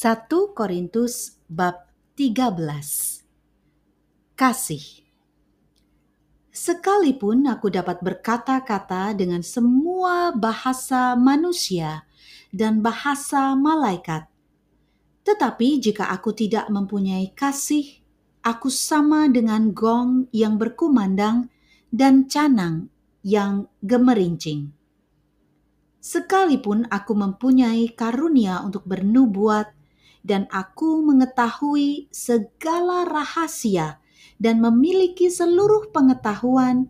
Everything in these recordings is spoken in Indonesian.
1 Korintus bab 13 Kasih Sekalipun aku dapat berkata-kata dengan semua bahasa manusia dan bahasa malaikat, tetapi jika aku tidak mempunyai kasih, aku sama dengan gong yang berkumandang dan canang yang gemerincing. Sekalipun aku mempunyai karunia untuk bernubuat dan aku mengetahui segala rahasia dan memiliki seluruh pengetahuan,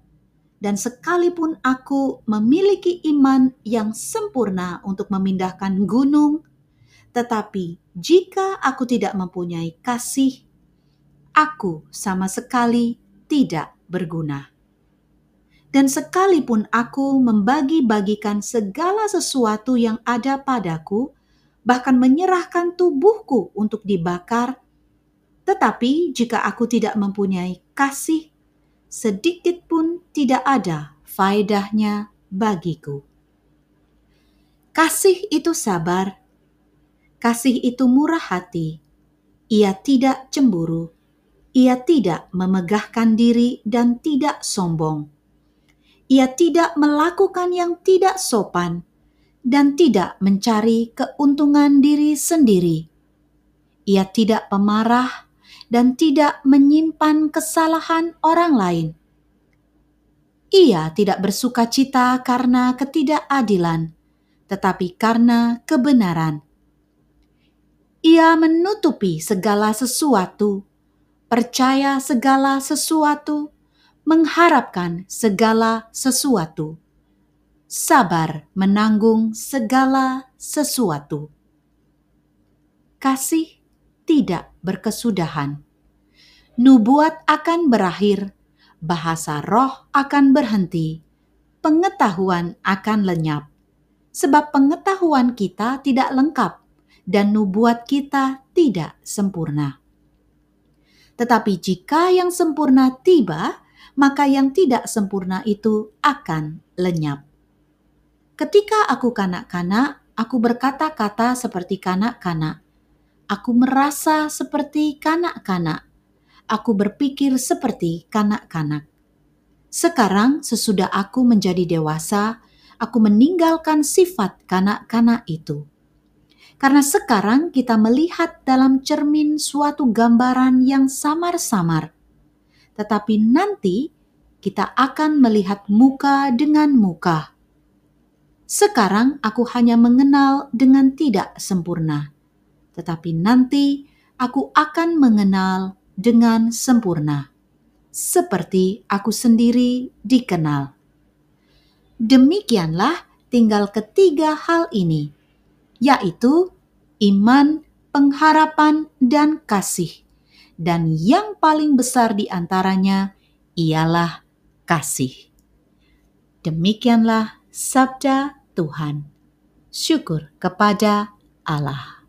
dan sekalipun aku memiliki iman yang sempurna untuk memindahkan gunung, tetapi jika aku tidak mempunyai kasih, aku sama sekali tidak berguna. Dan sekalipun aku membagi-bagikan segala sesuatu yang ada padaku, bahkan menyerahkan tubuhku untuk dibakar, tetapi jika aku tidak mempunyai kasih, sedikit pun tidak ada faedahnya bagiku. Kasih itu sabar, kasih itu murah hati, ia tidak cemburu, ia tidak memegahkan diri dan tidak sombong. Ia tidak melakukan yang tidak sopan dan tidak mencari keuntungan diri sendiri. Ia tidak pemarah dan tidak menyimpan kesalahan orang lain. Ia tidak bersuka cita karena ketidakadilan, tetapi karena kebenaran. Ia menutupi segala sesuatu, percaya segala sesuatu, mengharapkan segala sesuatu, sabar menanggung segala sesuatu. Kasih tidak berkesudahan. Nubuat akan berakhir, bahasa roh akan berhenti, pengetahuan akan lenyap. Sebab pengetahuan kita tidak lengkap dan nubuat kita tidak sempurna. Tetapi jika yang sempurna tiba, maka yang tidak sempurna itu akan lenyap. Ketika aku kanak-kanak, aku berkata-kata seperti kanak-kanak. Aku merasa seperti kanak-kanak. Aku berpikir seperti kanak-kanak. Sekarang, sesudah aku menjadi dewasa, aku meninggalkan sifat kanak-kanak itu. Karena sekarang kita melihat dalam cermin suatu gambaran yang samar-samar tetapi nanti kita akan melihat muka dengan muka. Sekarang aku hanya mengenal dengan tidak sempurna, tetapi nanti aku akan mengenal dengan sempurna, seperti aku sendiri dikenal. Demikianlah tinggal ketiga hal ini, yaitu iman, pengharapan, dan kasih dan yang paling besar di antaranya ialah kasih. Demikianlah sabda Tuhan. Syukur kepada Allah.